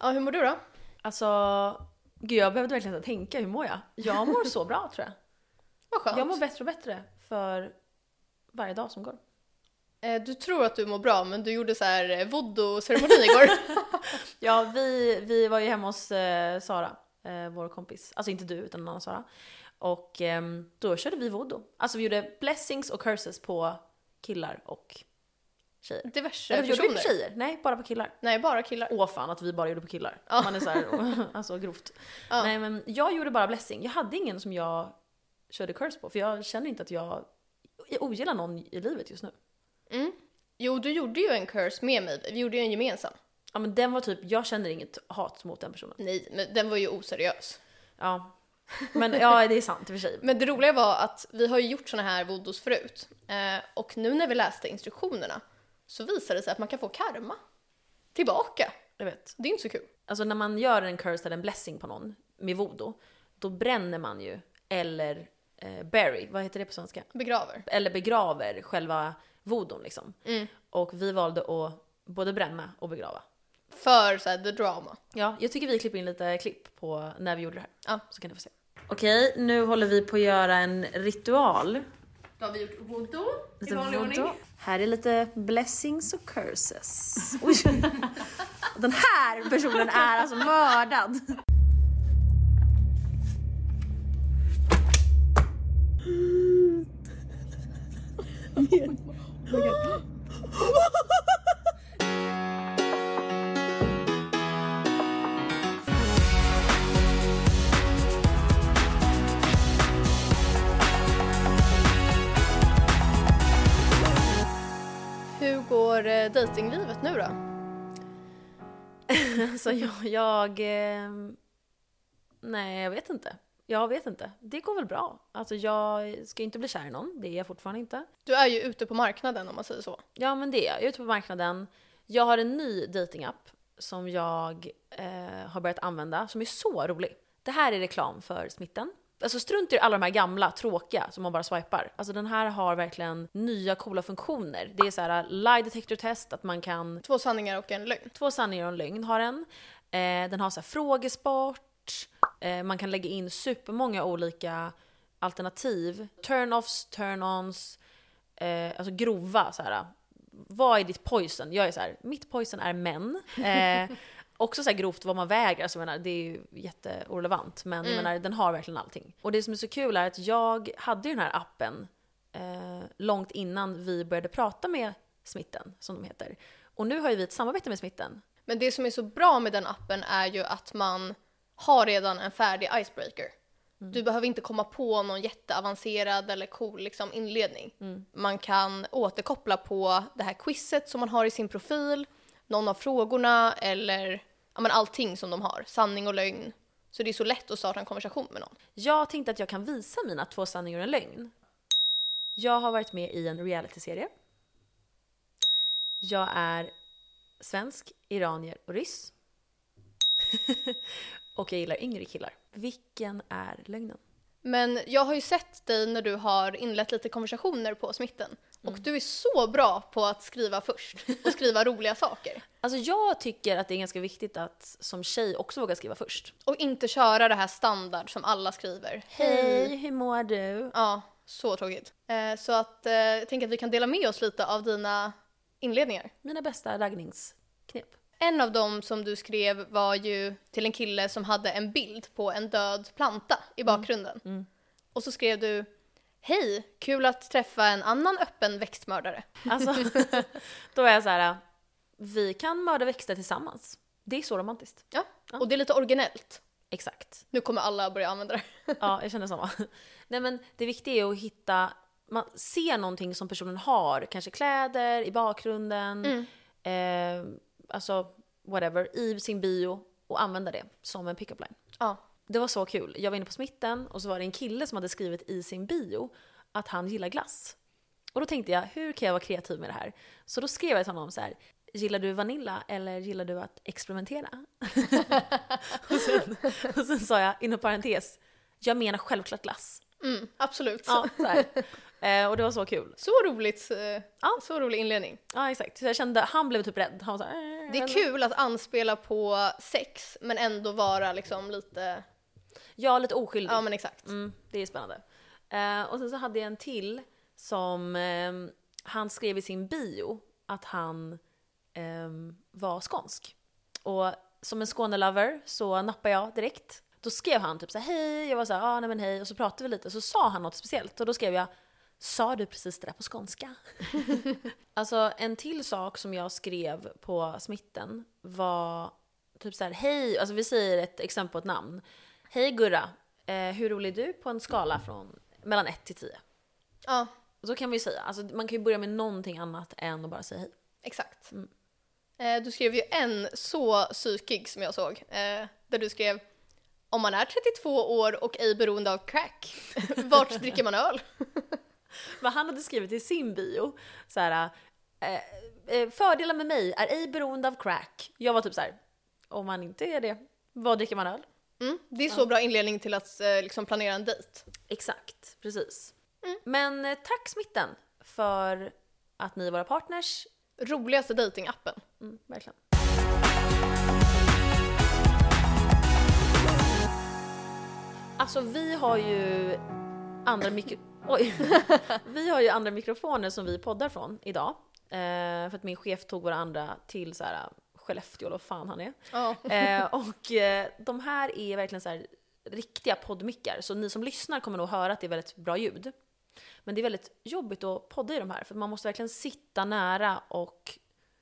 Ja, hur mår du då? Alltså, gud jag behövde verkligen inte tänka, hur mår jag? Jag mår så bra tror jag. Vad skönt. Jag mår bättre och bättre för varje dag som går. Eh, Du tror att du mår bra, men du gjorde så här eh, voodoo-ceremoni igår. Ja, vi, vi var ju hemma hos eh, Sara, eh, vår kompis. Alltså inte du, utan en annan Sara. Och ehm, då körde vi voodoo. Alltså vi gjorde blessings och curses på killar och tjejer. Diverse Eller vi gjorde vi personer. på tjejer? Nej, bara på killar. Nej, bara killar. Åh fan att vi bara gjorde på killar. Ja. Man är såhär, alltså grovt. Ja. Nej men jag gjorde bara blessing. Jag hade ingen som jag körde curse på, för jag känner inte att jag, jag ogillar någon i livet just nu. Mm. Jo, du gjorde ju en curse med mig. Vi gjorde ju en gemensam. Ja men den var typ, jag känner inget hat mot den personen. Nej, men den var ju oseriös. Ja. Men ja, det är sant i och för sig. Men det roliga var att vi har ju gjort såna här voodoos förut. Eh, och nu när vi läste instruktionerna så visade det sig att man kan få karma tillbaka. Jag vet. Det är inte så kul. Alltså när man gör en curse eller en blessing på någon med voodoo, då bränner man ju, eller eh, bury, vad heter det på svenska? Begraver. Eller begraver själva voodoo liksom. Mm. Och vi valde att både bränna och begrava. För så här, the drama. Ja, jag tycker vi klipper in lite klipp på när vi gjorde det här. Ja. Så kan ni få se. Okej, nu håller vi på att göra en ritual. Då har vi gjort voodoo i vanlig voodoo. ordning. Här är lite blessings och curses. Oj. Den här personen är alltså mördad. Hur går eh, datinglivet nu då? Så jag, jag... ehm, Nej, jag vet inte. Jag vet inte. Det går väl bra. Alltså jag ska inte bli kär i någon, det är jag fortfarande inte. Du är ju ute på marknaden om man säger så. Ja men det är jag. Jag är ute på marknaden. Jag har en ny datingapp som jag eh, har börjat använda som är så rolig. Det här är reklam för smitten. Alltså strunt i alla de här gamla tråkiga som man bara swipar. Alltså den här har verkligen nya coola funktioner. Det är så här lie detector test, att man kan Två sanningar och en lögn. Två sanningar och en lögn har den. Eh, den har så här frågesport. Eh, man kan lägga in supermånga olika alternativ. Turn-offs, turn-ons, eh, alltså grova så här. Vad är ditt poison? Jag är så här, mitt poison är män. Också så grovt vad man väger, alltså jag menar, det är ju jätteorelevant. Men jag menar, den har verkligen allting. Och det som är så kul är att jag hade ju den här appen eh, långt innan vi började prata med Smitten, som de heter. Och nu har ju vi ett samarbete med Smitten. Men det som är så bra med den appen är ju att man har redan en färdig icebreaker. Du behöver inte komma på någon jätteavancerad eller cool liksom, inledning. Man kan återkoppla på det här quizet som man har i sin profil, någon av frågorna eller ja, men allting som de har, sanning och lögn. Så det är så lätt att starta en konversation med någon. Jag tänkte att jag kan visa mina två sanningar och en lögn. Jag har varit med i en realityserie. Jag är svensk, iranier och ryss. och jag gillar yngre killar. Vilken är lögnen? Men jag har ju sett dig när du har inlett lite konversationer på smitten. Och du är så bra på att skriva först och skriva roliga saker. Alltså jag tycker att det är ganska viktigt att som tjej också våga skriva först. Och inte köra det här standard som alla skriver. Hej, hur mår du? Ja, så tråkigt. Eh, så att eh, jag tänker att vi kan dela med oss lite av dina inledningar. Mina bästa raggningsknep. En av dem som du skrev var ju till en kille som hade en bild på en död planta i bakgrunden. Och så skrev du Hej, kul att träffa en annan öppen växtmördare. Alltså, då är jag så här. vi kan mörda växter tillsammans. Det är så romantiskt. Ja, och det är lite originellt. Exakt. Nu kommer alla börja använda det. Ja, jag känner samma. Nej men det viktiga är att hitta, man ser någonting som personen har, kanske kläder i bakgrunden, eh, alltså whatever, i sin bio och använda det som en pick-up line. Ja. Det var så kul. Jag var inne på smitten och så var det en kille som hade skrivit i sin bio att han gillar glass. Och då tänkte jag, hur kan jag vara kreativ med det här? Så då skrev jag till honom så här, gillar du Vanilla eller gillar du att experimentera? och, sen, och sen sa jag, inom parentes, jag menar självklart glass. Mm, absolut. Ja. Eh, och det var så kul. Så roligt, eh, Ja. så rolig inledning. Ja exakt, så jag kände, han blev typ rädd. Han var så här, "Eh, Det är kul att anspela på sex men ändå vara liksom lite, Ja, lite oskyldig. ja men exakt. Mm, det är spännande. Eh, och sen så hade jag en till som ehm, han skrev i sin bio att han ehm, var skånsk. Och som en Skånelover så nappade jag direkt. Då skrev han typ så här, hej, jag var så här, ah, nej men hej, och så pratade vi lite, så sa han något speciellt och då skrev jag, sa du precis det där på skånska? alltså en till sak som jag skrev på smitten var typ så här, hej, alltså vi säger ett exempel på ett namn. Hej Gurra, eh, hur rolig är du på en skala från mellan 1 till 10? Ja, Så kan vi ju säga, alltså man kan ju börja med någonting annat än att bara säga hej. exakt. Eh, du skrev ju en så psykig som jag såg, eh, där du skrev om man är 32 år och ej beroende av crack, vart dricker man öl? Men han hade skrivit i sin bio så här, eh, eh, fördelar med mig är ej beroende av crack. Jag var typ så här, om man inte är det, vad dricker man öl? Mm, det är så bra inledning till att eh, liksom planera en dejt. Exakt, precis. Men eh, tack Smitten för att ni är våra partners. Roligaste datingappen. Mm, verkligen. Alltså vi har ju andra mikro... Oj! Vi har ju andra mikrofoner som vi poddar från idag. Eh, för att min chef tog våra andra till så här Skellefteå eller vad fan han är. Ja. Eh, och eh, de här är verkligen så här riktiga poddmickar, så ni som lyssnar kommer nog höra att det är väldigt bra ljud. Men det är väldigt jobbigt att podda i de här, för man måste verkligen sitta nära och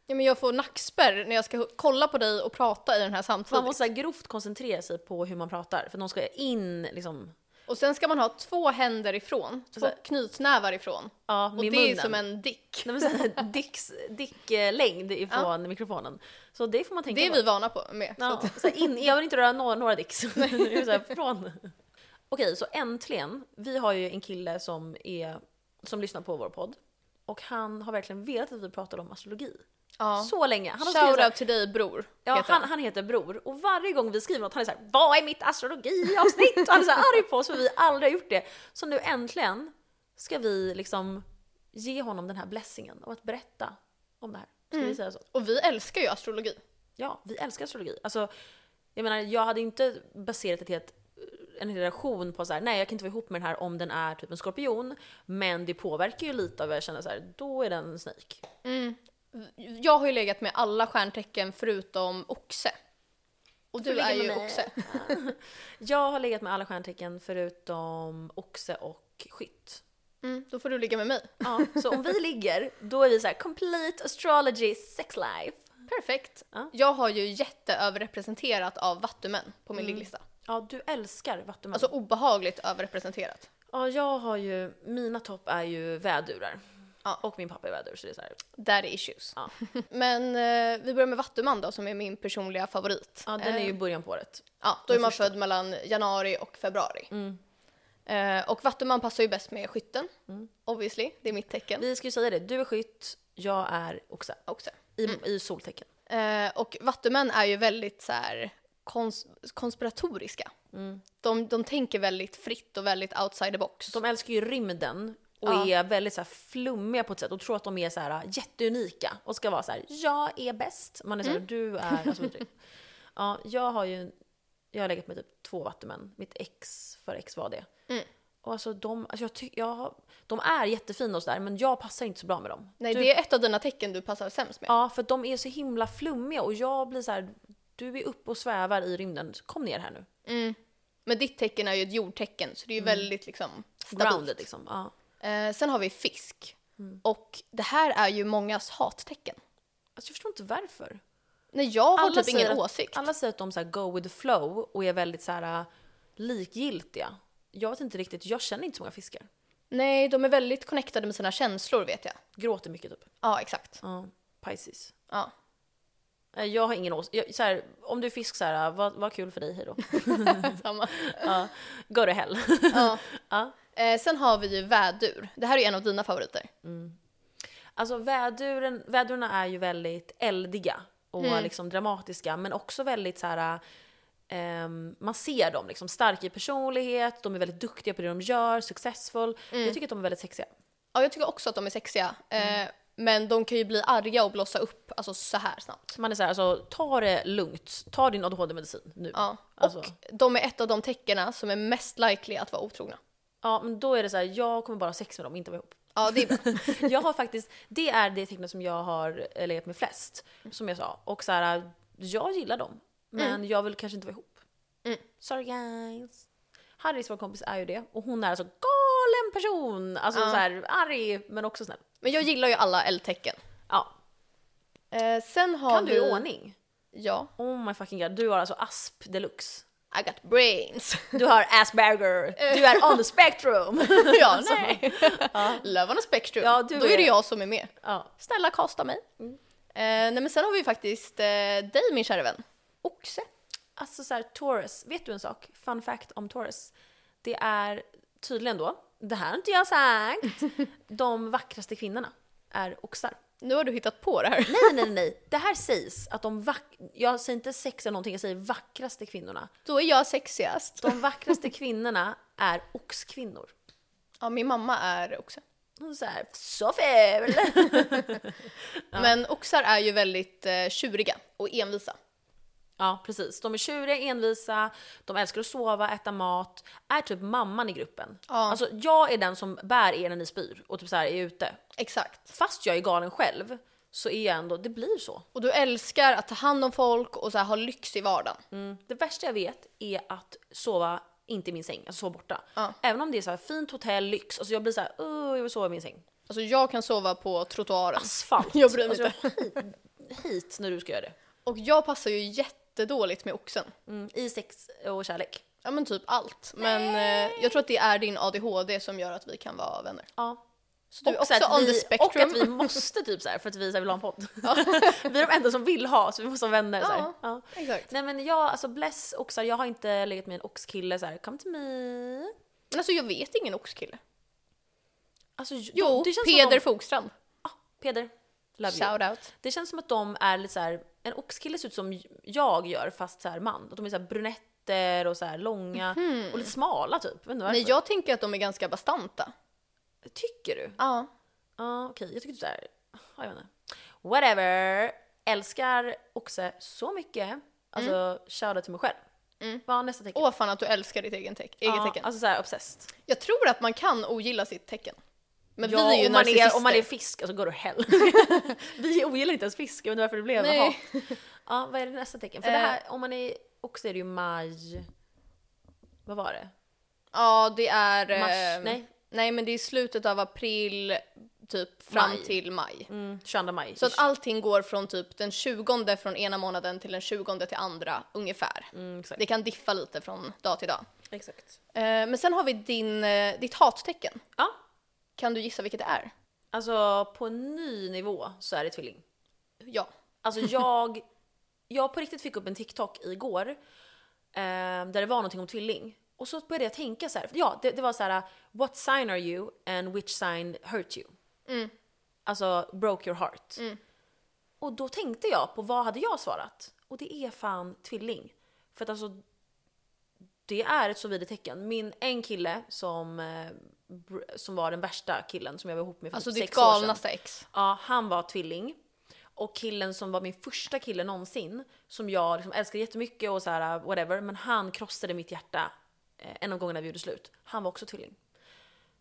ja, men jag får nackspärr när jag ska kolla på dig och prata i den här samtidigt. man måste grovt koncentrera sig på hur man pratar, för de ska in liksom, Och sen ska man ha två händer ifrån, två Så- knytnävar ifrån. ja, Och det är munnen. som en dick. Nej, men så dicks, dick-längd ifrån mikrofonen. Så det får man tänka Det är på. vi vana på med. Så Ja, så här in, jag vill inte röra några, några dicks. Är så här från. Okej, så äntligen. Vi har ju en kille som, är, som lyssnar på vår podd. Och han har verkligen velat att vi pratar om astrologi. Ja. Så länge. Han har skrivit så här- Shoutout till dig bror. Ja, heter han, han heter Bror och varje gång vi skriver något han är såhär Vad är mitt astrologiavsnitt? Och han är så arg på oss för vi aldrig har gjort det. Så nu äntligen ska vi liksom ge honom den här blessingen av att berätta om det här. Ska vi säga så? Och vi älskar ju astrologi. Ja, vi älskar astrologi. Alltså, jag menar, jag hade inte baserat ett helt, en hel relation på så här, nej jag kan inte vara ihop med den här om den är typ en skorpion. Men det påverkar ju lite av vad jag känner så här, då är den en snake. Jag har ju legat med alla stjärntecken förutom oxe. Och du är ju oxe. Jag har legat med alla stjärntecken förutom oxe och skytt. Mm, då får du ligga med mig. Ja, så om vi ligger, då är vi så här complete astrology sex life. Perfekt. Ja. Jag har ju jätteöverrepresenterat av vattumän på Mm. min ligglista. Ja, du älskar vattuman. Alltså obehagligt överrepresenterat. ja, jag har ju, mina topp är ju vädurar. Ja. Och min pappa är vädur, så det är så här. Daddy issues. Ja. Men eh, vi börjar med vattuman då, som är min personliga favorit. Ja, den är ju Eh, början på året. Ja, då är man född mellan januari och februari. Mm. Eh, och vattuman passar ju bäst med skytten. Obviously, det är mitt tecken Vi ska ju säga det, du är skytt, jag är oxe. också. I, i soltecken. Eh, och vattumän är ju väldigt så här kons konspiratoriska. Mm. De, de tänker väldigt fritt och väldigt outside the box. De älskar ju rymden och Ja. är väldigt så här flummiga på ett sätt och tror att de är så här jätteunika och ska vara så här: jag är bäst. Man är så här, du är... Alltså, typ. ja, jag har ju jag har legat med typ två vattumän. Mitt ex för ex var det. Mm. Och alltså de, alltså jag tyck, jag, de är jättefina och sådär men jag passar inte så bra med dem. Nej, du, det är ett av dina tecken du passar sämst med. Ja, för de är så himla flummiga och jag blir så här: du är uppe och svävar i rymden, kom ner här nu. Mm. Men ditt tecken är ju ett jordtecken, så det är ju väldigt liksom stabilt. Mm. Grounded liksom. Ja. Eh, sen har vi fisk. Mm. Och det här är ju mångas hattecken. Alltså jag förstår inte varför. Nej, jag har typ säger ingen att, åsikt. Alla säger att de så go with the flow och är väldigt så här äh, likgiltiga. Jag vet inte riktigt, jag känner inte så många fiskar. Nej, de är väldigt connectade med sina känslor vet jag. Gråter mycket typ. Ja, exakt. Ja, Pisces. Ja. Eh, Jag har ingen åsikt. Så här, om du är fisk så här, äh, vad, vad kul för dig, hejdå. Samma. ja, go to hell. Ja. ja. Eh, sen har vi ju vädur. Det här är en av dina favoriter. Alltså väduren, vädurna är ju väldigt eldiga och Mm. liksom dramatiska men också väldigt så här. ehm, man ser dem liksom starka i personlighet, de är väldigt duktiga på det de gör, successful. Mm. Jag tycker att de är väldigt sexiga. Ja, jag tycker också att de är sexiga. Mm. Eh, men de kan ju bli arga och blossa upp alltså så här snabbt. Man är såhär, alltså ta det lugnt. Ta din ADHD-medicin nu. Ja. Alltså. Och de är ett av de tecknen som är mest likely att vara otrogna. Ja, men då är det så här, jag kommer bara ha sex med dem, inte vara ihop. Ja, det är bra. Jag har faktiskt, det är det tecknet som jag har eh, legat med flest, som jag sa. Och så här, jag gillar dem, men jag vill kanske inte vara ihop. Mm. Sorry guys. Harrys vår kompis är ju det, och hon är alltså galen person. Alltså Ja. så här arg, men också snäll. Men jag gillar ju alla eldtecken. Ja. Eh, sen har Kan vi... du i ordning? Ja. Oh my fucking god, du har alltså asp deluxe. I got brains. Du har Asperger, du är on the spectrum. ja, Alltså, nej. Love on a spectrum. Ja, du Då är det jag som är med. Ja. Snälla kasta mig. Mm. Eh, nej men sen har vi faktiskt eh, dig min kära vän. Oxe. Alltså så här, Taurus, vet du en sak? Fun fact om Taurus. Det är tydligen då, det här har inte jag sagt, de vackraste kvinnorna är oxar. Nu har du hittat på det här. Nej, nej, nej, det här sägs att de vack... Jag säger inte sex eller någonting, jag säger vackraste kvinnorna. Då är jag sexigast. De vackraste kvinnorna är oxkvinnor. Ja, min mamma är oxe. Och så här, så ful! Men oxar är ju väldigt eh, tjuriga och envisa. Ja, precis. De är tjuriga, envisa, de älskar att sova, äta mat, är typ mamman i gruppen. Ja. Alltså jag är den som bär er när ni spyr och typ så här är ute. Exakt. Fast jag är galen själv så är jag ändå, det blir så. Och du älskar att ta hand om folk och så här, ha lyx i vardagen. Mm. Det värsta jag vet är att sova inte i min säng, alltså sova borta. Ja. Även om det är så här fint hotell, lyx, alltså jag blir så här, "Åh, jag vill sova i min säng. Alltså jag kan sova på trottoaren. Asfalt. Jag bryr mig alltså, hit, hit när du ska göra det. Och jag passar ju jättedåligt med oxen. Mm. I sex och kärlek. Ja men typ allt. Men eh, jag tror att det är din ADHD som gör att vi kan vara vänner. Ja. Så du är också att on the vi, spectrum. och att vi måste typ så här för att vi så här vill ha en podd. vi är de enda som vill ha så vi måste vara vänner. Så här. Ja. Ja. Exakt. Nej men jag, alltså bless oxar, jag har inte legat med en oxkille så här. come to me. Men alltså jag vet ingen oxkille. Alltså, Jo, känns Peder som Fogstrand. de, Peder, love you. Shout out. Det känns som att de är lite så här, en oxkille ser ut som jag gör fast så här man. Att de är så brunetter och så här långa och lite smala typ. Vet. Nej jag tänker att de är ganska bastanta. Tycker du? Ja. Ja okej, jag tycker typ såhär, ja, jag vet inte. Whatever. Älskar oxe så mycket. Alltså shoutout till mig själv. Mm. Vad nästa tecken? Åh fan att du älskar ditt egen teck- eget ja, tecken. Alltså såhär obsessed. Jag tror att man kan ogilla sitt tecken. Men ja, vi är ju om man är, om man är fisk, alltså go to hell. vi ogillar inte ens fisk, jag inte varför det blev Nej. Ja, vad är det nästa tecken? För det här, om man är oxe är det ju maj... Vad var det? Ja det är... Mars? eh, Nej. Nej men det är slutet av april typ fram Maj. till maj. Mm, 22 maj. Så att allting går från typ den 20 från ena månaden till den 20 till andra ungefär. mm. Det kan diffa lite från dag till dag. exakt. Eh, men sen har vi din, eh, ditt hattecken. Ja, Kan du gissa vilket det är? alltså på en ny nivå så är det tvilling. Ja. Alltså jag, jag på riktigt fick upp en TikTok igår eh, där det var någonting om tvilling. Och så började jag tänka så här, ja det, det var så här: what sign are you and which sign hurt you? Mm. Alltså broke your heart. Mm. Och då tänkte jag på vad hade jag svarat? Och det är fan tvilling. För att alltså det är ett så vidrigt tecken. Min en kille som, eh, som var den värsta killen som jag var ihop med för Alltså typ ditt sex år sedan. galnaste ex. Ja, han var tvilling. Och killen som var min första kille någonsin, som jag liksom älskade jättemycket och så här whatever, men han krossade mitt hjärta eh, en av gångerna vi gjorde slut. Han var också tvilling.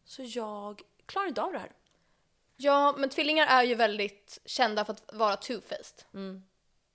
Så jag klarar inte av det här. Ja, men tvillingar är ju väldigt kända för att vara two-faced.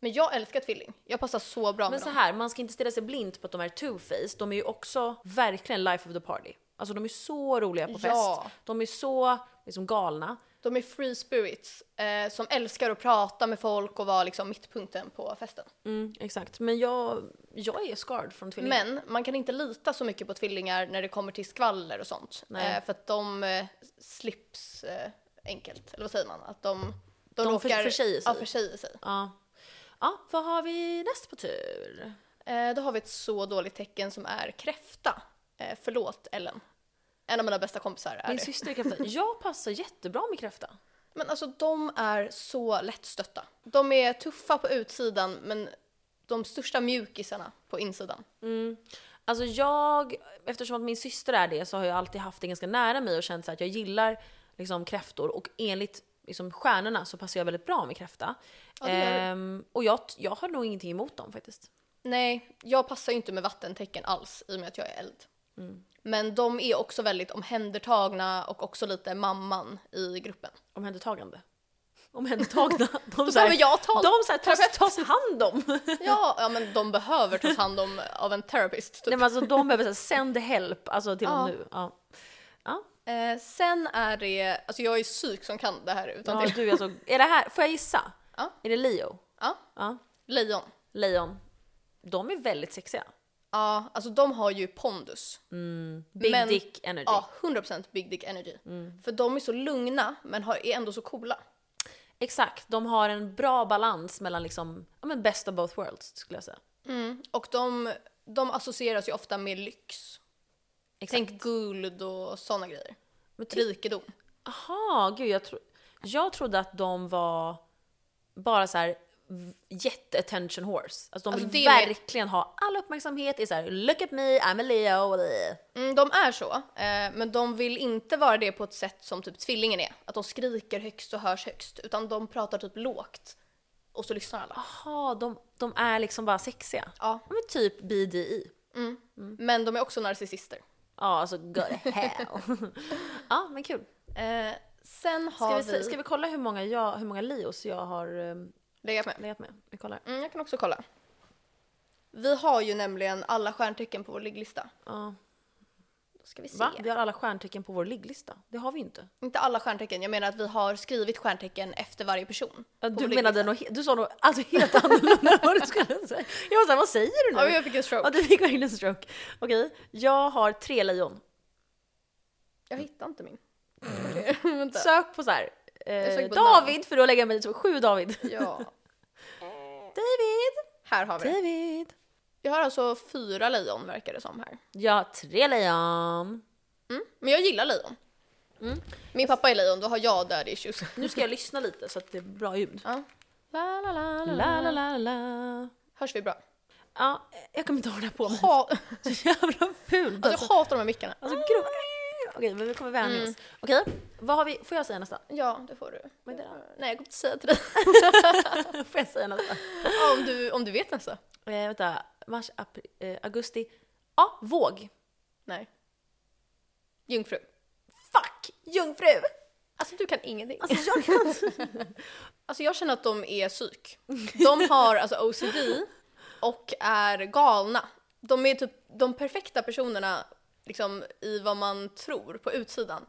Men jag älskar tvilling. Jag passar så bra. Men med så dem. här, man ska inte stirra sig blind på att de är two-faced. De är ju också verkligen life of the party. Alltså de är så roliga på fest. Ja. De är så liksom galna. De är free spirits eh, som älskar att prata med folk och vara liksom mittpunkten på festen. Mm, exakt. Men jag, jag är scarred från tvillingar. Men man kan inte lita så mycket på tvillingar när det kommer till skvaller och sånt. Eh, för att de eh, slips eh, enkelt, eller vad säger man? Att de, de, De för- råkar försäger sig. Ja, försäger sig. Ja. Ja, vad har vi näst på tur? Eh, då har vi ett så dåligt tecken som är kräfta. Eh, förlåt Ellen. En av mina bästa kompisar är Min det. syster är kräfta. Jag passar jättebra med kräfta. Men alltså de är så lättstötta. De är tuffa på utsidan men de största mjukisarna på insidan. Mm. Alltså jag, eftersom att min syster är det så har jag alltid haft det ganska nära mig och känt att jag gillar liksom, kräftor och enligt liksom, stjärnorna så passar jag väldigt bra med kräfta. Ja. Ehm, och jag, jag har nog ingenting emot dem faktiskt. Nej, jag passar ju inte med vattentecken alls i och med att jag är eld. Mm. Men de är också väldigt omhändertagna och också lite mamman i gruppen. Omhändertagande. Omhändertagna. De, så behöver jag ta- de så här, tas, tas hand om. Ja, ja men de behöver tas hand om av en therapist. Typ. Nej, men alltså, de behöver så här, send help alltså, till Ja. dem nu. Ja. Eh, sen är det, alltså jag är psyk som kan det här utan Ja, till. du är, alltså, är det här, får jag gissa? Ja. Är det Leo? Ja, Ja. lejon. Lejon. De är väldigt sexiga. Ja, alltså de har ju pondus. Big Men- dick energy. Ja, 100% big dick energy. För de är så lugna men har, är ändå så coola. Exakt, de har en bra balans mellan liksom, ja men best of both worlds skulle jag säga. Och de, de associeras ju ofta med lyx. Exakt. Tänk guld och sådana grejer. Men ty- Rikedom. Aha, gud jag, tro, jag trodde att de var bara så här jätte-attention horse. Alltså de Alltså, vill mer- verkligen ha all uppmärksamhet, är så här look at me, I'm a Leo. Mm, de är så, eh, men de vill inte vara det på ett sätt som typ tvillingen är. Att de skriker högst och hörs högst. Utan de pratar typ lågt. Och så lyssnar alla. Jaha, de, de är liksom bara sexiga. Ja. De är typ BDI. Men de är också narcissister. Ja, alltså go to hell. ja, men kul. Eh, sen Ska har vi, vi, se- ska vi kolla hur många, jag, hur många Leos jag har um, legat med. legat med? Vi kollar. Mm, jag kan också kolla. Vi har ju nämligen alla stjärntecken på vår ligglista. Ja. Då ska vi se. Va? Vi har alla stjärntecken på vår ligglista. Det har vi inte. Inte alla stjärntecken, jag menar att vi har skrivit stjärntecken efter varje person. Ja, Du menade nog, du sa nog alltså helt annorlunda än vad du skulle säga. Jag var såhär, vad säger du nu? Ja, jag fick en stroke. Ja, du fick verkligen en stroke. Okej, jag har tre lejon. Jag hittar inte min. Vänta. Sök på så här. Jag Eh, på David, för då lägger jag mig så sju David. Ja, David! här har vi. David! Vi har alltså fyra lejon verkar det som här. Jag har tre lejon. Mm. Men jag gillar lejon. Min pappa är lejon, då har jag daddy issues. Nu ska jag lyssna lite så att det är bra ljud. Ja. La, la, la, la, La la la. Hörs vi bra? Ja, jag kommer inte här på mig. Ha, Så jävla fult alltså, jag hatar de här mickarna. Alltså. Okej, men vi kommer vänja oss. Okej, vad har vi? Får jag säga nästa? Ja, det får du. Vad är det då? Nej, jag kommer inte säga till dig. Får jag säga nästa? Ja, om, du, om du vet nästa. Eh, vänta, mars, april, eh, augusti. Ja, våg. Nej. Jungfru. Fuck! Jungfru! Alltså du kan ingenting. Alltså jag kan... Alltså jag känner att de är psyk. De har alltså OCD och är galna. De är typ de perfekta personerna liksom, i vad man tror på utsidan.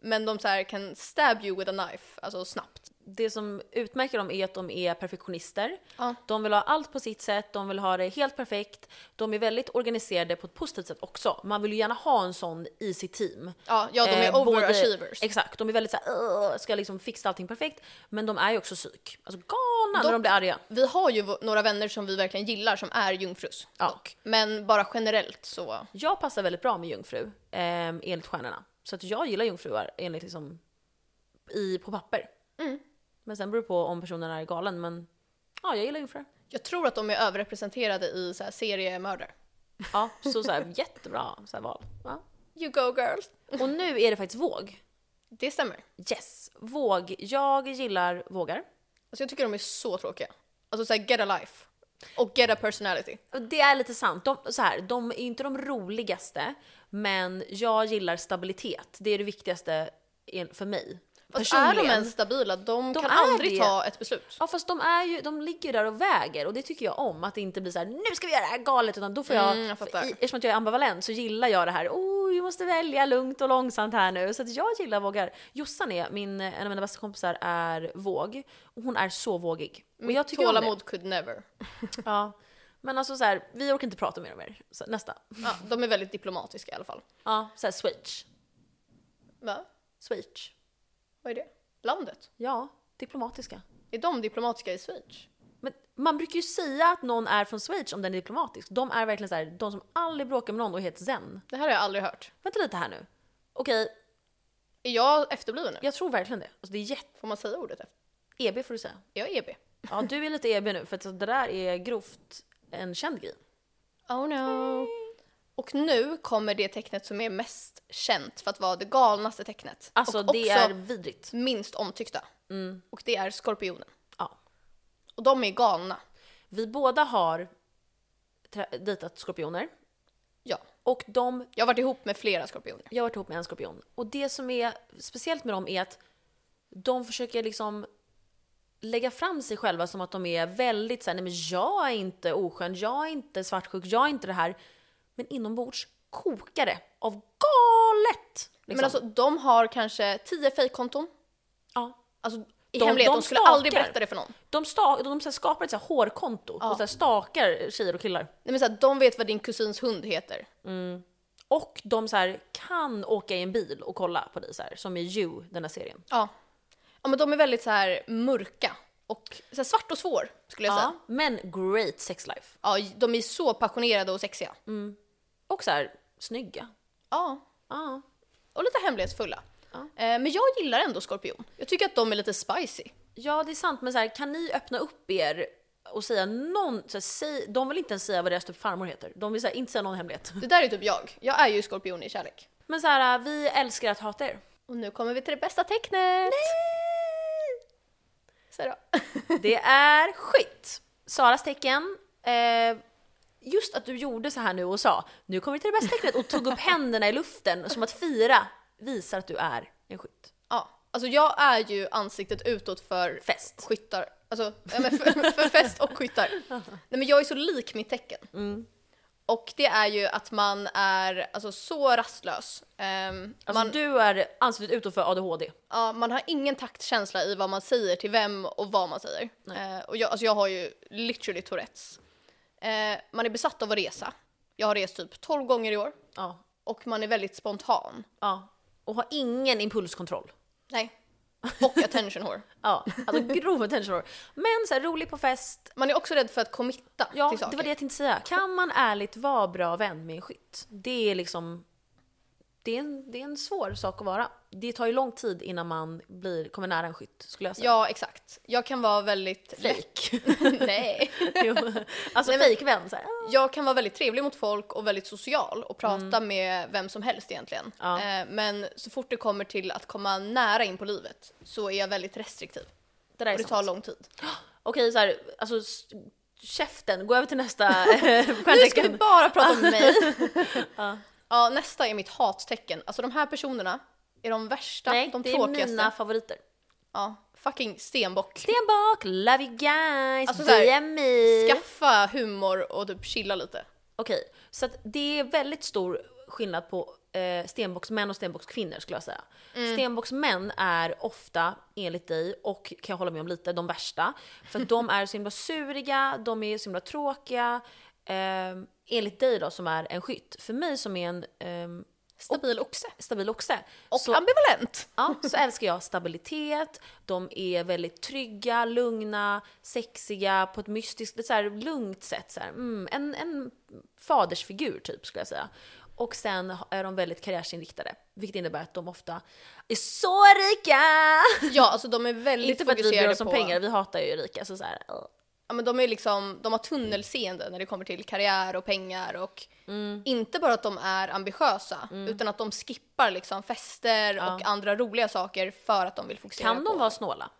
Men de så här, kan stab you with a knife, alltså snabbt. Det som utmärker dem är att de är perfektionister. Ja. De vill ha allt på sitt sätt, de vill ha det helt perfekt. De är väldigt organiserade på ett positivt sätt också. Man vill ju gärna ha en sån i sitt team. Ja, ja de är Eh, både- overachievers. Exakt, de är väldigt såhär, ska liksom fixa allting perfekt. Men de är ju också psyk. Alltså galna när Dock- de blir arga. Vi har ju några vänner som vi verkligen gillar som är jungfrus. Ja. dock. Men bara generellt så, Jag passar väldigt bra med jungfru, eh, enligt stjärnorna. Så att jag gillar jungfruar enligt liksom, i, på papper. Mm. Men sen beror det på om personen är galen, men ja, jag gillar jungfrur. jag tror att de är överrepresenterade i så här, seriemördare. Ja, så, så här, jättebra så här, val. Ja. You go girls! Och nu är det faktiskt våg. Det stämmer. Yes, våg. Jag gillar vågar. Alltså jag tycker de är så tråkiga. Alltså såhär, get a life. Och get a personality. Det är lite sant. De, så här, de är inte de roligaste, men jag gillar stabilitet. Det är det viktigaste för mig. Fast är de ens stabila? De, De kan aldrig det. ta ett beslut. Ja fast de är ju, de ligger där och väger och det tycker jag om. Att det inte blir så här: nu ska vi göra det här galet utan då får jag, Mm, jag i, eftersom att jag är ambivalent så gillar jag det här, oh vi måste välja lugnt och långsamt här nu. Så att jag gillar vågar. Jossan är, min, en av mina bästa kompisar är våg och hon är så vågig. Och jag tycker. Tålamod could never. Ja. Men alltså så här, vi orkar inte prata mer om er. Så nästa. Ja, de är väldigt diplomatiska i alla fall. Ja, så här switch. Va? Switch. Vad är det? Landet? Ja, diplomatiska. Är de diplomatiska i Schweiz? Men man brukar ju säga att någon är från Schweiz om den är diplomatisk. De är verkligen så här, de som aldrig bråkar med någon och helt zen. Det här har jag aldrig hört. Vänta lite här nu. Okej, Är jag efterbliven nu? jag tror verkligen det. Alltså det är jätte... Får man säga ordet efter? EB får du säga. Är jag EB? Ja, du är lite EB nu för att det där är grovt en känd grej. Oh no. Och nu kommer det tecknet som är mest känt för att vara det galnaste tecknet. Alltså och det också är vidrigt. minst omtyckta. Och det är skorpionen. Ja. Och de är galna. Vi båda har dejtat skorpioner. Ja. Och de, Jag har varit ihop med flera skorpioner. jag har varit ihop med en skorpion. Och det som är speciellt med dem är att de försöker liksom lägga fram sig själva som att de är väldigt såhär, nej men jag är inte oskön, jag är inte svartsjuk, jag är inte det här. Men inombords kokar det av galet! Liksom. Men alltså de har kanske 10 fejkkonton. ja. Alltså i De- hemlighet, de, de skulle stalkar. aldrig berätta det för någon. De, sta- de här skapar ett så här hårkonto och så stakar tjejer och killar. Nej men så här, de vet vad din kusins hund heter. Och de så här kan åka i en bil och kolla på dig så här, som i You, den här serien. Ja. Ja men de är väldigt så här mörka. Och så här, svart och svår skulle jag säga. Ja, men great sex life. Ja, de är så passionerade och sexiga. Och så här snygga. Ja. Ja. Och lite hemlighetsfulla. Ja. Eh, men jag gillar ändå skorpion. Jag tycker att de är lite spicy. ja, det är sant, men så här, kan ni öppna upp er och säga någon, så här, säg, de vill inte ens säga vad deras typ farmor heter. De vill så här, inte säga någon hemlighet. Det där är typ jag. Jag är ju skorpion i kärlek. Men så här, vi älskar att hata er. Och nu kommer vi till det bästa tecknet. Säg då. Det är skit. Saras tecken. Eh, just att du gjorde så här nu och sa nu kommer vi till det bästa tecknet och tog upp händerna i luften som att fira visar att du är en skytt. Ja, alltså jag är ju ansiktet utåt för Fest. skyttar. Alltså, för, för fest och skyttar. Nej men jag är så lik mitt tecken. Mm. Och det är ju att man är alltså, så rastlös. Ehm, Alltså man, du är ansiktet utåt för ADHD. ja, man har ingen taktkänsla i vad man säger till vem och vad man säger. Eh, och jag, alltså jag har ju literally Tourettes. Eh, man är besatt av att resa. Jag har rest typ 12 gånger i år. Ja. Och man är väldigt spontan. ja. Och har ingen impulskontroll. Nej. Och attention whore. Ja, alltså grov attention whore. Men så här, rolig på fest. Man är också rädd för att committa Ja, till saker. det var det jag tänkte säga. Kan man ärligt vara bra vän med en skytt? Det är liksom... Det är, en, det är en svår sak att vara. Det tar ju lång tid innan man blir, kommer nära en skytt, skulle jag säga. Ja, exakt. Jag kan vara väldigt... Fake. Nej. Jo. alltså fejkvän här. Jag kan vara väldigt trevlig mot folk och väldigt social och prata med vem som helst egentligen. Ja. Eh, men så fort det kommer till att komma nära in på livet så är jag väldigt restriktiv. Det där är Och det sant. tar lång tid. Okej, så här, alltså käften, gå över till nästa eh, Nu ska vi stjärntecken. bara prata om mig. ja. Nästa är mitt hattecken. Alltså de här personerna är de värsta, Nej, de det är tråkigaste. mina favoriter. Ja, fucking stenbock. Stenbock, love you guys, Alltså så här, DM me. Skaffa humor och typ chilla lite. Okej, så att det är väldigt stor skillnad på eh, stenbocksmän och stenbockskvinnor skulle jag säga. Stenbocksmän är ofta, enligt dig, och kan jag hålla med om lite, de värsta. För att de är så himla suriga, de är så himla tråkiga. Eh, enligt dig då som är en skytt. För mig som är en ehm, Stabil oxe. stabil oxe. Och så, ambivalent. ja, så älskar jag stabilitet, de är väldigt trygga, lugna, sexiga på ett mystiskt, så här lugnt sätt. Så här. Mm, en, en fadersfigur typ skulle jag säga. Och sen är de väldigt karriärsinriktade, vilket innebär att de ofta är så rika! Ja, alltså de är väldigt Inte för att vi bryr fokuserade oss om på... pengar, vi hatar ju rika. Så så här, uh. Ja, men de är liksom, de har tunnelseende när det kommer till karriär och pengar och Mm. inte bara att de är ambitiösa utan att de skippar liksom fester och andra roliga saker för att de vill fokusera Kan på... de vara snåla?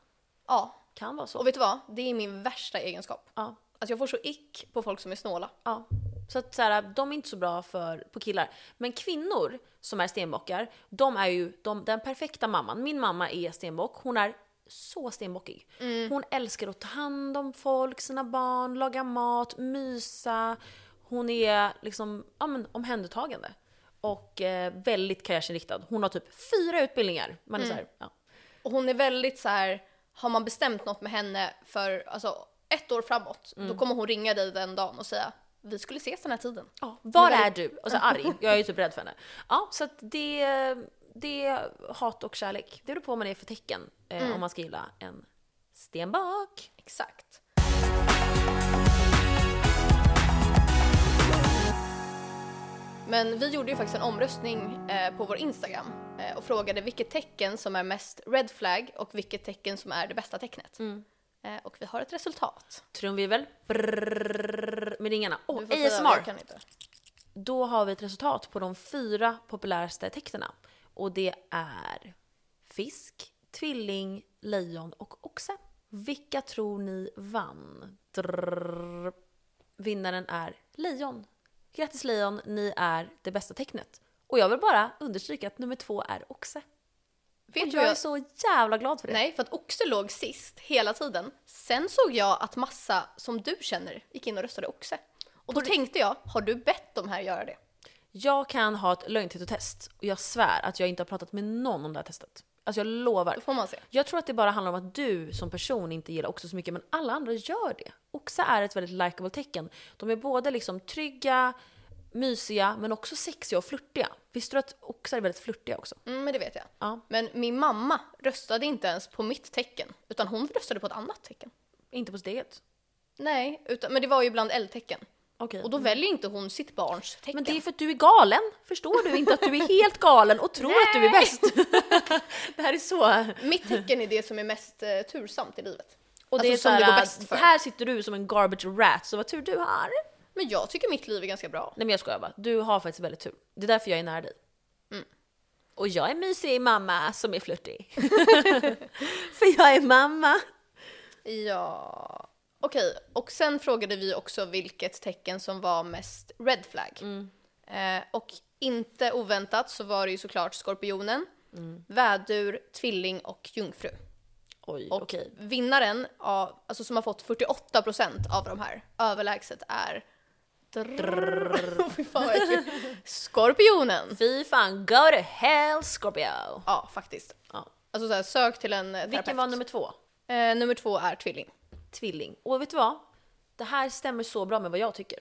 Ja. Kan vara så. Och vet du vad? Det är min värsta egenskap. Ja. Alltså jag får så ick på folk som är snåla. Ja. Så att så här, de är inte så bra för, på killar. Men kvinnor som är stenbockar, de är ju de, den perfekta mamman. Min mamma är stenbock, hon är så stenbockig. Hon älskar att ta hand om folk, sina barn, laga mat, mysa. Hon är liksom ja, men, omhändertagande. Och eh, väldigt karriärsinriktad. Hon har typ fyra utbildningar. Man är så här, ja. Och hon är väldigt så här, har man bestämt något med henne för alltså, ett år framåt, då kommer hon ringa dig den dagen och säga vi skulle ses den här tiden. Ja, var är du? Och så arg. Jag är ju typ rädd för henne. Ja, så att det, det är hat och kärlek. Det beror på vad man är för tecken. Eh, Om man ska gilla en stenbock. Exakt. Men vi gjorde ju faktiskt en omröstning eh, på vår Instagram eh, och frågade vilket tecken som är mest red flag och vilket tecken som är det bästa tecknet. Eh, och vi har ett resultat. Trumvirvel. Med ringarna. Säga, ASMR. då har vi ett resultat på de fyra populäraste tecknena. Och det är fisk, tvilling, lejon och oxe. Vilka tror ni vann? Drrrr. Vinnaren är lejon. Grattis lejon, ni är det bästa tecknet. Och jag vill bara understryka att nummer två är oxe. Vet Och jag vad är jag... så jävla glad för det. Nej, för att oxe låg sist hela tiden. Sen såg jag att massa som du känner gick in och röstade oxe. Och då tänkte jag, har du bett de här göra det? Jag kan ha ett lögntetotest och jag svär att jag inte har pratat med någon om det här testet. Alltså jag lovar. Då får man se. Jag tror att det bara handlar om att du som person inte gillar oxe så mycket, men alla andra gör det. Oxe är ett väldigt likable tecken. De är både liksom trygga, mysiga, men också sexiga och flörtiga. Visste du att oxar är väldigt flörtiga också? Mm, men det vet jag. Ja. Men min mamma röstade inte ens på mitt tecken, utan hon röstade på ett annat tecken. Inte på sitt eget. Nej, utan, men det var ju bland L-tecken. Okej. Och då väljer inte hon sitt barns tecken. Men det är för att du är galen. Förstår du inte att du är helt galen och tror att du är bäst? det här är så... Mitt tecken är det som är mest eh, tursamt i livet. Och Alltså, det är som det går här, bäst för. Här sitter du som en garbage rat, så vad tur du har. Men jag tycker mitt liv är ganska bra. Nej men jag skojar bara. Du har faktiskt väldigt tur. Det är därför jag är nära dig. Mm. Och jag är mysig mamma som är flörtig. För jag är mamma. Ja. Okej, och sen frågade vi också vilket tecken som var mest red flag. Mm. Eh, och inte oväntat så var det ju såklart skorpionen, Mm. vädur, tvilling och jungfru. Oj, Och okej. vinnaren, av, alltså som har fått 48% av de här, överlägset är Drrrr. Fy fan vad äckligt. Skorpionen! Fy fan, go to hell Scorpio. Ja, faktiskt. Ja. Alltså så här, sök till en eh, Vilken terapeut. var nummer två? Eh, nummer två är tvilling. Tvilling. Och vet du vad? Det här stämmer så bra med vad jag tycker.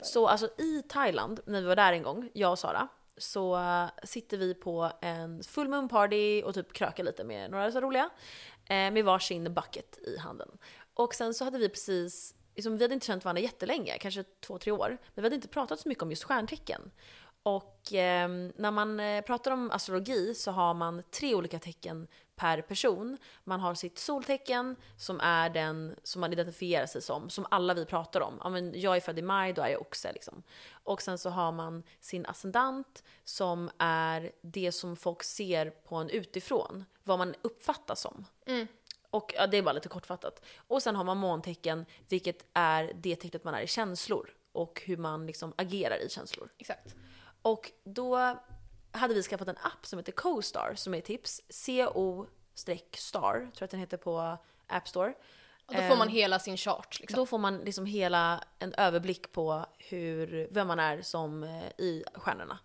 Så alltså i Thailand, när vi var där en gång, jag och Sara, så eh, sitter vi på en full moon party och typ krökar lite med några så roliga. Eh, med varsin bucket i handen. Och sen så hade vi precis, liksom, vi hade inte känt varandra jättelänge, kanske två, tre år. Men vi hade inte pratat så mycket om just stjärntecken. Och eh, när man eh, pratar om astrologi så har man tre olika tecken per person. Man har sitt soltecken som är den som man identifierar sig som, som alla vi pratar om. Ja, men jag är född i maj, då är jag oxe. Liksom. Och sen så har man sin ascendant som är det som folk ser på en utifrån, vad man uppfattas som. Och ja, det är bara lite kortfattat. Och sen har man måntecken, vilket är det tecknet man är i känslor och hur man liksom agerar i känslor. Exakt. Och då hade vi skaffat en app som heter CoStar som är tips. CO-star, tror jag att den heter på App Store. Och då får man hela sin chart liksom. Då får man liksom hela en överblick på hur, vem man är som eh, i stjärnorna.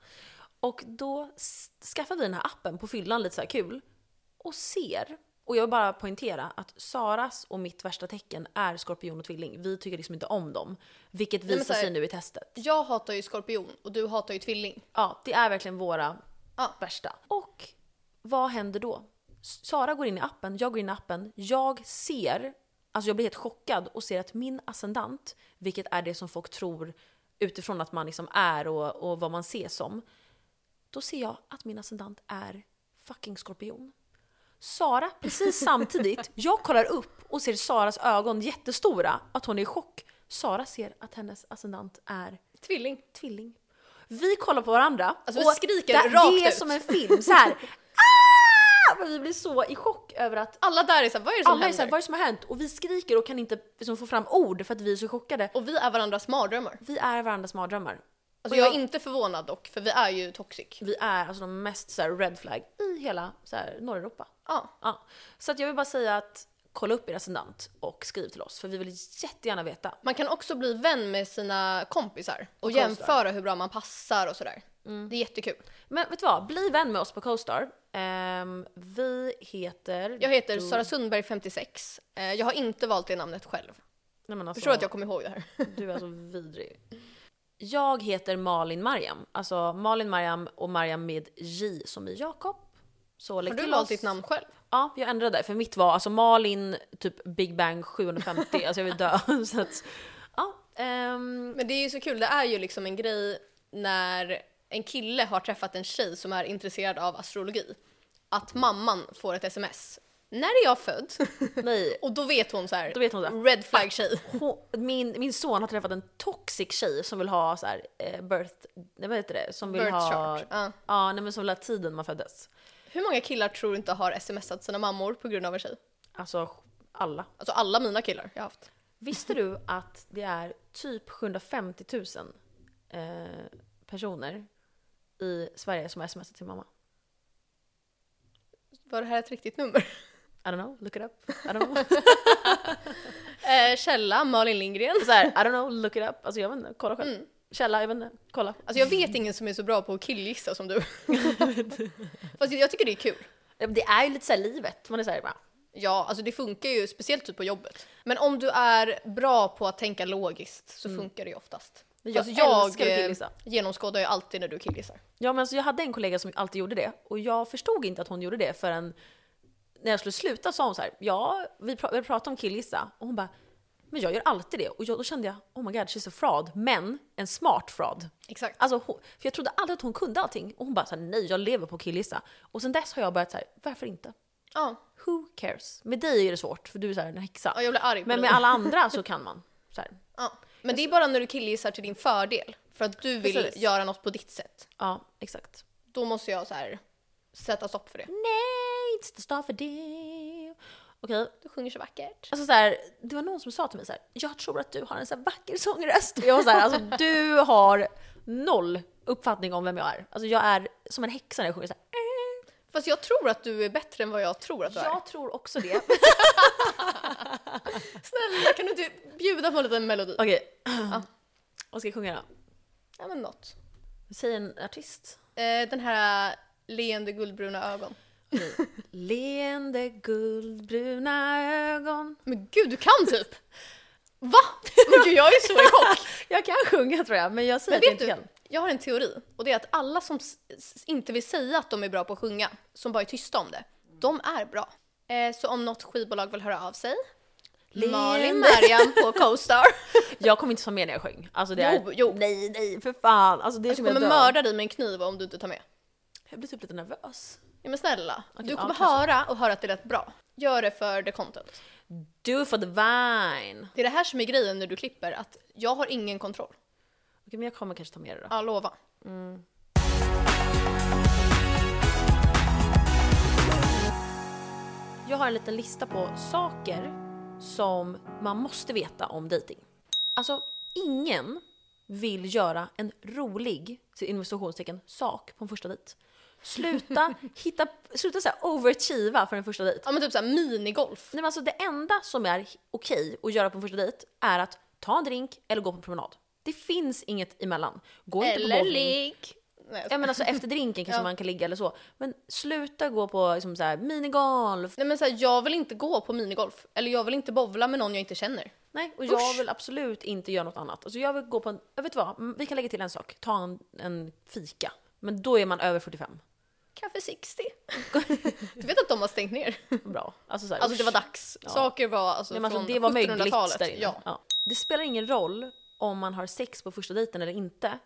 Och då s- skaffade vi den här appen på fyllan lite så här kul och ser, och jag vill bara poängtera att Saras och mitt värsta tecken är skorpion och tvilling. Vi tycker liksom inte om dem, vilket visar här- sig nu i testet. Jag hatar ju skorpion och du hatar ju tvilling. Ja, det är verkligen våra Ja. värsta. Och vad händer då? Sara går in i appen, jag går in i appen, jag ser, alltså jag blir helt chockad och ser att min ascendant, vilket är det som folk tror utifrån att man liksom är och, och vad man ses som, då ser jag att min ascendant är fucking skorpion. Sara, precis samtidigt, jag kollar upp och ser Saras ögon jättestora, att hon är i chock. Sara ser att hennes ascendant är Tvilling. tvilling. Vi kollar på varandra Alltså, vi skriker det, rakt det är ut. som en film så här. Ah! För vi blir så i chock över att Alla där är såhär, vad är det som alla är händer? såhär, vad är det som har hänt? Och vi skriker och kan inte liksom, få fram ord för att vi är så chockade. Och vi är varandras mardrömmar. Vi är varandras mardrömmar. Alltså jag är inte förvånad dock, för vi är ju toxic. Vi är alltså de mest så här, red flag i hela så här, norra Europa. Ja. Ja. Så att jag vill bara säga att kolla upp er ascendant och skriv till oss för vi vill jättegärna veta. Man kan också bli vän med sina kompisar och, Och jämföra hur bra man passar och sådär. Mm. Det är jättekul. Men vet du vad? Bli vän med oss på CoStar. Ehm, vi heter... Jag heter Sara Sundberg 56. Eh, Jag har inte valt det namnet själv. Nej, men alltså, Förstår att jag kommer ihåg det här. Du är så vidrig. Jag heter Malin Mariam. Alltså Malin Mariam och Mariam med J som i Jakob. Så Har du valt ditt namn själv? Ja, jag ändrade det. För mitt var alltså Malin typ Big Bang 750. alltså jag vill dö. så att, ja, ehm, Men det är ju så kul, det är ju liksom en grej när en kille har träffat en tjej som är intresserad av astrologi. Att mamman får ett sms när är jag född? Nej, och då vet hon så här, då vet hon så. red flag tjej. Hon, min, min son har träffat en toxic tjej som vill ha så här, eh, birth, nej, vad heter det? Som vill Birth ha, chart. Ja. ja nej men som vill ha tiden man föddes. Hur många killar tror du inte har smsat sina mammor på grund av en tjej? Alltså alla. Alltså alla mina killar jag har haft. Visste du att det är typ 750 000 eh, personer i Sverige som har smsat sin mamma? Var det här ett riktigt nummer? I don't know, look it up. I don't know. Eh, källa Malin Lindgren. så här, I don't know, look it up. Alltså jag vet inte, kolla själv. Mm. Källa, jag vet inte, kolla. Alltså jag vet ingen som är så bra på att killgissa som du. Fast jag tycker det är kul. Det är ju lite såhär livet, man är såhär bara, Ja, alltså det funkar ju speciellt typ på jobbet. Men om du är bra på att tänka logiskt så funkar det ju oftast. jag alltså jag eh, genomskådar ju alltid när du killgissar. Ja men alltså jag hade en kollega som alltid gjorde det och jag förstod inte att hon gjorde det förrän när jag skulle sluta sa hon så här, ja vi, vi pratade om killgissa och hon bara, men jag gör alltid det och jag, då kände jag, oh my god she's a fraud, men en smart fraud. Exakt. Alltså, hon, för jag trodde aldrig att hon kunde allting och hon bara så här, nej jag lever på killgissa. Och sen dess har jag börjat så här, varför inte? Ja. Who cares? Med dig är det svårt för du är så här, en häxa. ja, jag blir arg Men med alla andra så kan man. Så här. Ja. Men det är bara när du killgissar till din fördel. För att du vill Precis. göra något på ditt sätt. Ja, exakt. Då måste jag så här sätta stopp för det. Nej, inte stå för det. Okej, Du sjunger så vackert. Alltså så här, det var någon som sa till mig så här, jag tror att du har en så här vacker sångröst. Och jag var så här, alltså du har noll uppfattning om vem jag är. Alltså jag är som en häxa när jag sjunger så här. Fast jag tror att du är bättre än vad jag tror att du är. Jag tror också det. Snälla, kan du inte bjuda på en liten melodi? Okej, vad ska jag sjunga då? Ja men något. Säg en artist. Eh, den här leende guldbruna ögon. Leende guldbruna ögon. Men gud, du kan typ! Va? Men gud, jag är så i chock! Jag kan sjunga tror jag, men jag säger Men att jag inte du, kan. jag har en teori och det är att alla som inte vill säga att de är bra på att sjunga, som bara är tysta om det, de är bra. Eh, så om något skivbolag vill höra av sig, Leende. Malin Mariam på Co-Star. Jag kommer inte ta med när jag sjöng. Alltså det är... Jo, jo. Nej, nej, för fan. Alltså det är Jag kommer jag dör. mörda dig med en kniv om du inte tar med. Jag blir typ lite nervös. Ja men snälla, du ja, kommer kanske. höra och höra att det lät bra. Gör det för the content. Do for the vine. Det är det här som är grejen när du klipper, att jag har ingen kontroll. Okej, men jag kommer kanske ta med det då. Ja, lova. Jag har en liten lista på saker som man måste veta om dating. Alltså, ingen vill göra en rolig, sak på en första dejt. Sluta hitta, sluta så här overachieva för en första dejt. Ja men typ såhär minigolf. Nej, men alltså det enda som är okej att göra på en första dejt är att ta en drink eller gå på en promenad. Det finns inget emellan. Gå inte på Eller bowling. ligg. Nej, Ja men alltså efter drinken kanske Ja. man kan ligga eller så. Men sluta gå på liksom så här, minigolf. Nej men såhär, jag vill inte gå på minigolf. Eller jag vill inte bovla med någon jag inte känner. Nej, och jag Usch. vill absolut inte göra något annat. Alltså jag vill gå på en, jag vet vad, vi kan lägga till en sak. Ta en, en fika. Men då är man över 45. Kaffe 60. du vet att de har stängt ner? Bra. Alltså, så här, Alltså det var dags. Saker var alltså Nej, från alltså, det var möjligt 1700-talet. där inne. Ja. Ja. Det spelar ingen roll om man har sex på första dejten eller inte.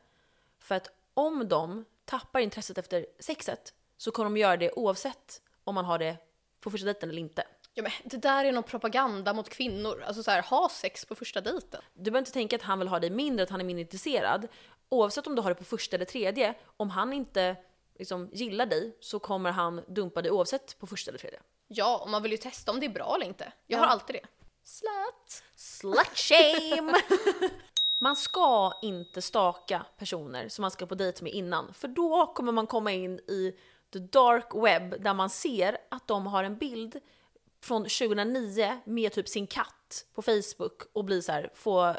För att om de tappar intresset efter sexet så kommer de göra det oavsett om man har det på första dejten eller inte. ja men det där är någon propaganda mot kvinnor. Alltså såhär, ha sex på första dejten. Du behöver inte tänka att han vill ha dig mindre, att han är mindre intresserad. Oavsett om du har det på första eller tredje, om han inte liksom, gillar dig så kommer han dumpa dig oavsett på första eller tredje. Ja, och man vill ju testa om det är bra eller inte. Jag Ja. har alltid det. Slut. Slut shame! Man ska inte staka personer som man ska på dejt med innan, för då kommer man komma in i the dark web där man ser att de har en bild från 2009 med typ sin katt på Facebook och blir så här, få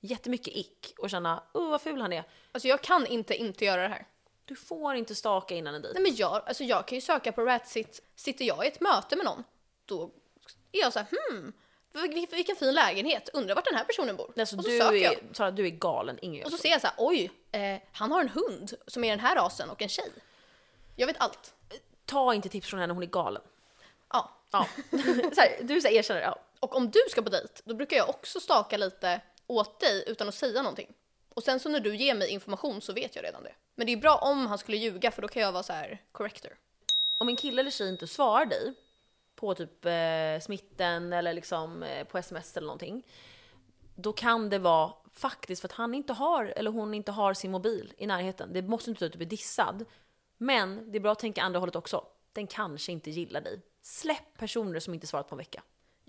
jättemycket ick och känna oh vad ful han är. Alltså jag kan inte inte göra det här. Du får inte staka innan en dejt. Nej men jag, alltså jag kan ju söka på Ratsit. Sitter jag i ett möte med någon, då är jag så här, hmm, vil- vilken fin lägenhet, undrar vart den här personen bor. Alltså, och så du, söker jag. är, Sara, du är galen, ingen Och så ser jag så här, oj, eh, han har en hund som är den här rasen och en tjej. Jag vet allt. Ta inte tips från henne, hon är galen. Ja. Ja. så här, du så här, erkänner, ja. Och om du ska på dejt, då brukar jag också staka lite åt dig utan att säga någonting. Och sen så när du ger mig information så vet jag redan det. Men det är bra om han skulle ljuga för då kan jag vara så här corrector. Om en kille eller tjej inte svarar dig på typ eh, smitten eller liksom eh, på sms eller någonting. Då kan det vara faktiskt för att han inte har, eller hon inte har sin mobil i närheten. Det måste inte betyda att du blir dissad. Men det är bra att tänka andra hållet också. Den kanske inte gillar dig. Släpp personer som inte svarat på en vecka.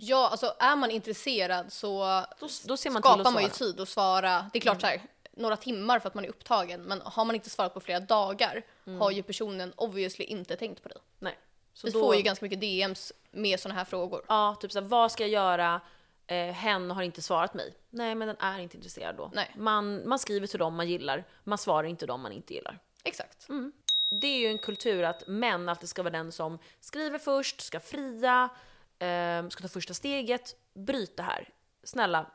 Ja, alltså är man intresserad så Då, då man skapar man ju tid att svara. Det är klart så här, några timmar för att man är upptagen, men har man inte svarat på flera dagar har ju personen obviously inte tänkt på dig. Nej. Så Vi då, får ju ganska mycket DMs med sådana här frågor. Ja, typ såhär, vad ska jag göra? Eh, hen har inte svarat mig. Nej, men den är inte intresserad då. Nej. Man, man skriver till dem man gillar, man svarar inte dem man inte gillar. Exakt. Det är ju en kultur att män alltid ska vara den som skriver först, ska fria, eh, ska ta första steget. Bryt det här. Snälla,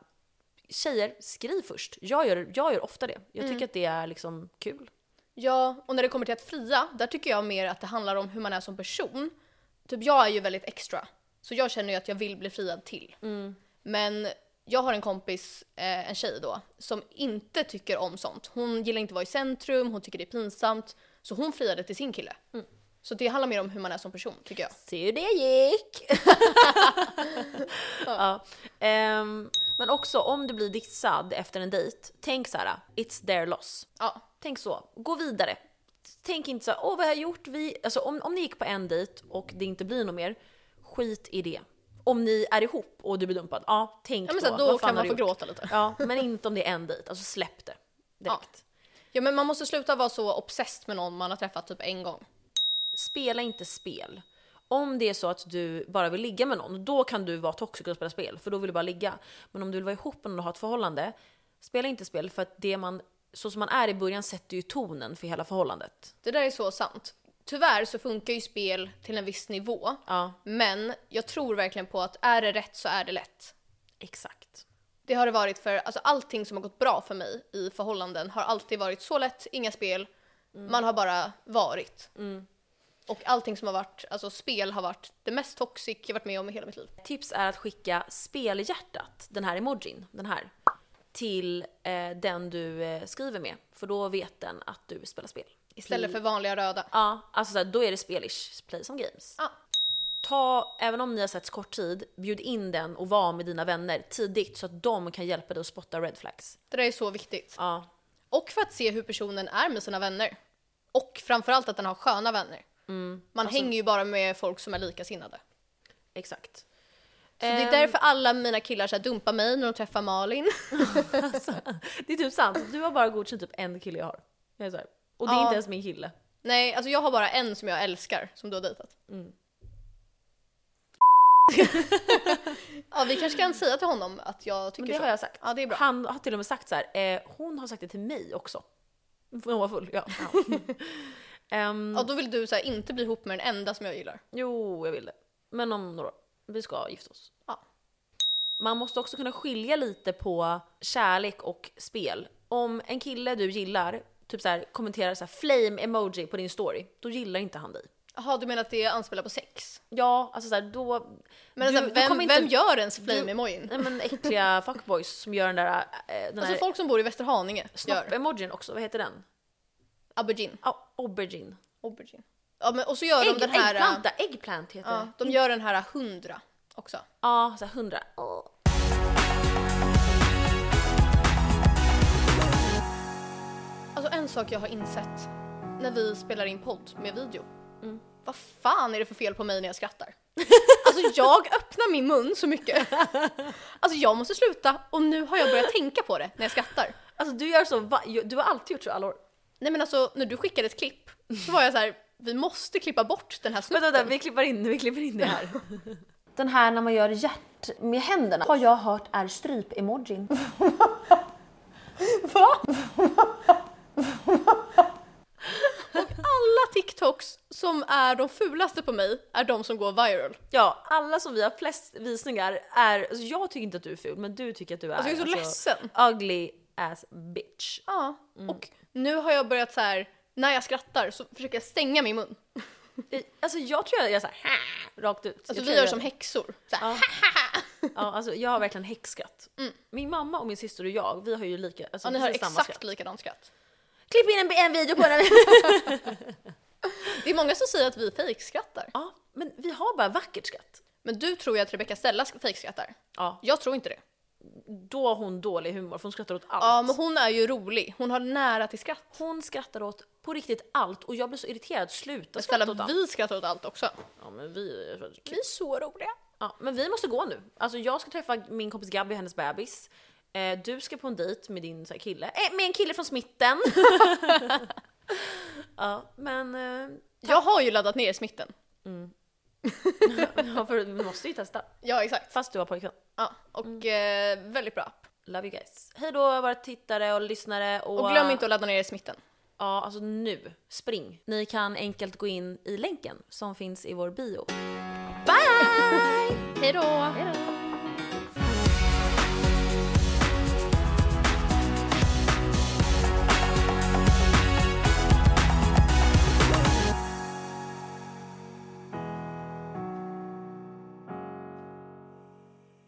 tjejer, skriv först. Jag gör, jag gör ofta det. Jag tycker att det är liksom kul. Ja, och när det kommer till att fria, där tycker jag mer att det handlar om hur man är som person. Typ jag är ju väldigt extra, så jag känner ju att jag vill bli friad till. Men jag har en kompis, eh, en tjej då, som inte tycker om sånt. Hon gillar inte att vara i centrum, hon tycker det är pinsamt. Så hon friade till sin kille. Så det handlar mer om hur man är som person, tycker jag. Se hur det gick! ja. Ehm, men också om du blir dissad efter en dejt, tänk så här: it's their loss. Ja, Tänk så, gå vidare. Tänk inte så här, åh vad har jag gjort? Vi, alltså om, om ni gick på en dejt och det inte blir något mer, skit i det. Om ni är ihop och du blir dumpad, ja tänk ja men då. så här, då fan kan man få gjort? gråta lite. Ja, men inte om det är en dejt, alltså släpp det. Direkt. Ja men man måste sluta vara så obsessed med någon man har träffat typ en gång. Spela inte spel. Om det är så att du bara vill ligga med någon, då kan du vara toxic och spela spel, för då vill du bara ligga. Men om du vill vara ihop med någon och ha ett förhållande, spela inte spel för att det man, så som man är i början sätter ju tonen för hela förhållandet. Det där är så sant. Tyvärr så funkar ju spel till en viss nivå. Ja, Men jag tror verkligen på att är det rätt så är det lätt. exakt. Det har det varit för, alltså allting som har gått bra för mig i förhållanden har alltid varit så lätt, inga spel. Man har bara varit. Och allting som har varit, alltså spel har varit det mest toxic jag varit med om i hela mitt liv. Tips är att skicka spelhjärtat, den här emojin, den här, till eh, den du eh, skriver med. För då vet den att du spelar spel. Istället för vanliga röda. Ja, alltså så här, då är det spelish, play some games. Ja. Ta, även om ni har setts kort tid, bjud in den och var med dina vänner tidigt så att de kan hjälpa dig att spotta red flags. Det där är så viktigt. Ja, Och för att se hur personen är med sina vänner. Och framförallt att den har sköna vänner. Man hänger ju bara med folk som är likasinnade. exakt. Så det är Ehm, därför alla mina killar så här dumpar mig när de träffar Malin. Det är typ sant, du har bara godkänt typ en kille jag har. Jag är så här. Och det är Ja. inte ens min kille. Nej, alltså jag har bara en som jag älskar, som du har dejtat. Mm. ja, vi kanske kan säga till honom att jag tycker Men det så. har jag sagt. Ja, det är bra. Han har till och med sagt så här, eh, hon har sagt det till mig också. Hon var full, ja. Ehm, Ja, då vill du så här, inte bli ihop med den enda som jag gillar. Jo, jag vill det. Men om några år. Vi ska gifta oss. Ja. Man måste också kunna skilja lite på kärlek och spel. Om en kille du gillar typ så här, kommenterar så här flame emoji på din story, då gillar inte han dig. Jaha, du menar att det anspelar på sex? Ja, alltså så här, då... Men du- alltså, vem, inte- vem gör ens flame-emojin? Nej men äckliga fuckboys som gör den där... eh, Den Alltså här folk som bor i Västerhaninge snopp-emojin också, vad heter den? Aubergine. Ja, aubergine. Aubergine. Ja, men, och så gör Ägg, de den här... äggplanta, äggplant heter Ja, det. de gör den här hundra också. Ja, så här hundra. Åh. Alltså en sak jag har insett när vi spelar in podd med video. Mm. Vad fan är det för fel på mig när jag skrattar? Alltså jag öppnar min mun så mycket. Alltså jag måste sluta och nu har jag börjat tänka på det när jag skrattar. Alltså du gör så, du har alltid gjort så alla år. Nej men alltså när du skickade ett klipp så var jag så här: vi måste klippa bort den här Vänta, snutten. vänta, vi klipper in, vi klipper in det här. Den här när man gör hjärt med händerna har jag hört är stryp-emojin. Alla TikToks som är de fulaste på mig är de som går viral. Ja, alla som vi har flest visningar är, alltså jag tycker inte att du är ful, men du tycker att du är Alltså jag är så ledsen. ugly as bitch. Ja, Mm. och nu har jag börjat så här när jag skrattar så försöker jag stänga min mun. Alltså jag tror jag gör såhär rakt ut. Alltså jag vi gör jag som häxor. Så Ja. ja, alltså jag har verkligen häxskratt. Min mamma och min syster och jag, vi har ju lika, alltså Ja, ni har samma exakt skratt. likadant skratt. Klipp in en, en video på den. Det är många som säger att vi fejkskrattar. ja, men vi har bara vackert skratt. Men du tror ju att Rebecca Stella fejkskrattar. Ja, Jag tror inte det. Då har hon dålig humor för hon skrattar åt allt. Ja, men hon är ju rolig. Hon har nära till skratt. Hon skrattar åt på riktigt allt och jag blir så irriterad. Sluta skratta åt allt. vi skrattar åt allt också. Ja men vi är Vi är så roliga. Ja, men vi måste gå nu. Alltså jag ska träffa min kompis Gabby och hennes bebis. Eh, du ska på en dejt med din så här, kille. Eh, med en kille från smitten. ja, men... Eh, Jag har ju laddat ner smitten. ja, för vi måste ju testa. Ja, exakt. Fast du har pojkvän. Ja, och eh, väldigt bra app. Love you guys. Hej då våra tittare och lyssnare. Och, Och glöm inte att ladda ner smitten. Ja, alltså nu. Spring. Ni kan enkelt gå in i länken som finns i vår bio. Bye! Hej då!